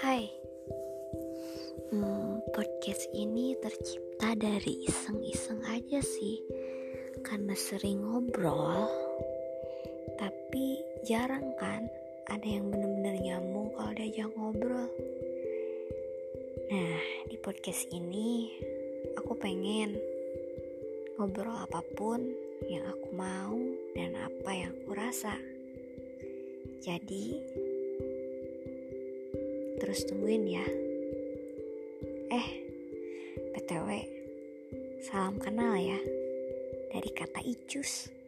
Hai, hmm, podcast ini tercipta dari iseng-iseng aja sih. Karena sering ngobrol Tapi jarang kan ada yang bener-bener nyambung kalau diajak ngobrol. Nah, di podcast ini aku pengen ngobrol apa pun yang aku mau dan apa yang aku rasa. Jadi, terus tungguin ya. Eh, PTW, salam kenal ya dari kata Icus.